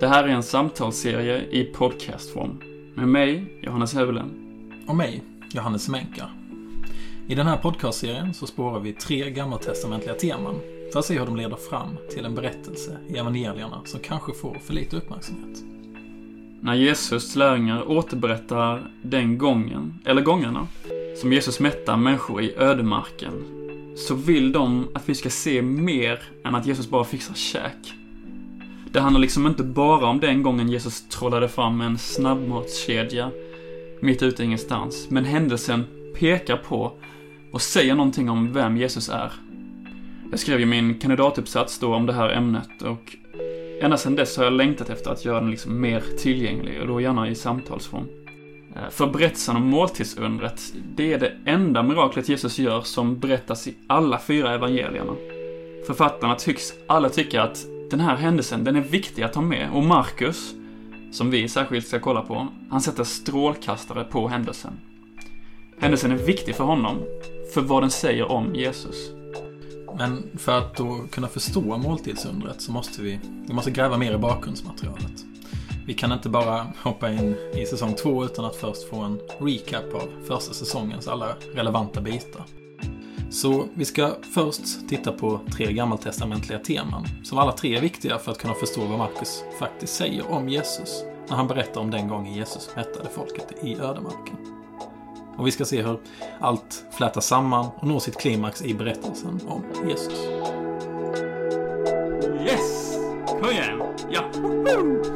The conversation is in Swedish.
Det här är en samtalsserie i podcastform. Med mig, Johannes Hövelin. Och mig, Johannes Menkar. I den här podcastserien så spårar vi tre gammaltestamentliga teman för att se hur de leder fram till en berättelse i evangelierna som kanske får för lite uppmärksamhet. När Jesus lärjungar återberättar den gången, eller gångerna, som Jesus mättar människor i ödemarken, så vill de att vi ska se mer än att Jesus bara fixar käk. Det handlar liksom inte bara om den gången Jesus trollade fram en snabbmatskedja mitt ute i ingenstans, men händelsen pekar på och säger någonting om vem Jesus är. Jag skrev ju min kandidatuppsats då om det här ämnet och ända sedan dess har jag längtat efter att göra den liksom mer tillgänglig och då gärna i samtalsform. Eh, för berättelsen om måltidsundret, det är det enda miraklet Jesus gör som berättas i alla fyra evangelierna. Författarna tycks alla tycka att den här händelsen, den är viktig att ha med och Markus, som vi särskilt ska kolla på, han sätter strålkastare på händelsen. Händelsen är viktig för honom, för vad den säger om Jesus. Men för att då kunna förstå måltidsundret så måste vi, vi måste gräva mer i bakgrundsmaterialet. Vi kan inte bara hoppa in i säsong två utan att först få en recap av första säsongens alla relevanta bitar. Så vi ska först titta på tre gammaltestamentliga teman, som alla tre är viktiga för att kunna förstå vad Markus faktiskt säger om Jesus, när han berättar om den gången Jesus mättade folket i ödemarken. Och vi ska se hur allt flätas samman och når sitt klimax i berättelsen om Jesus. Yes! Kom igen! Ja! Woho!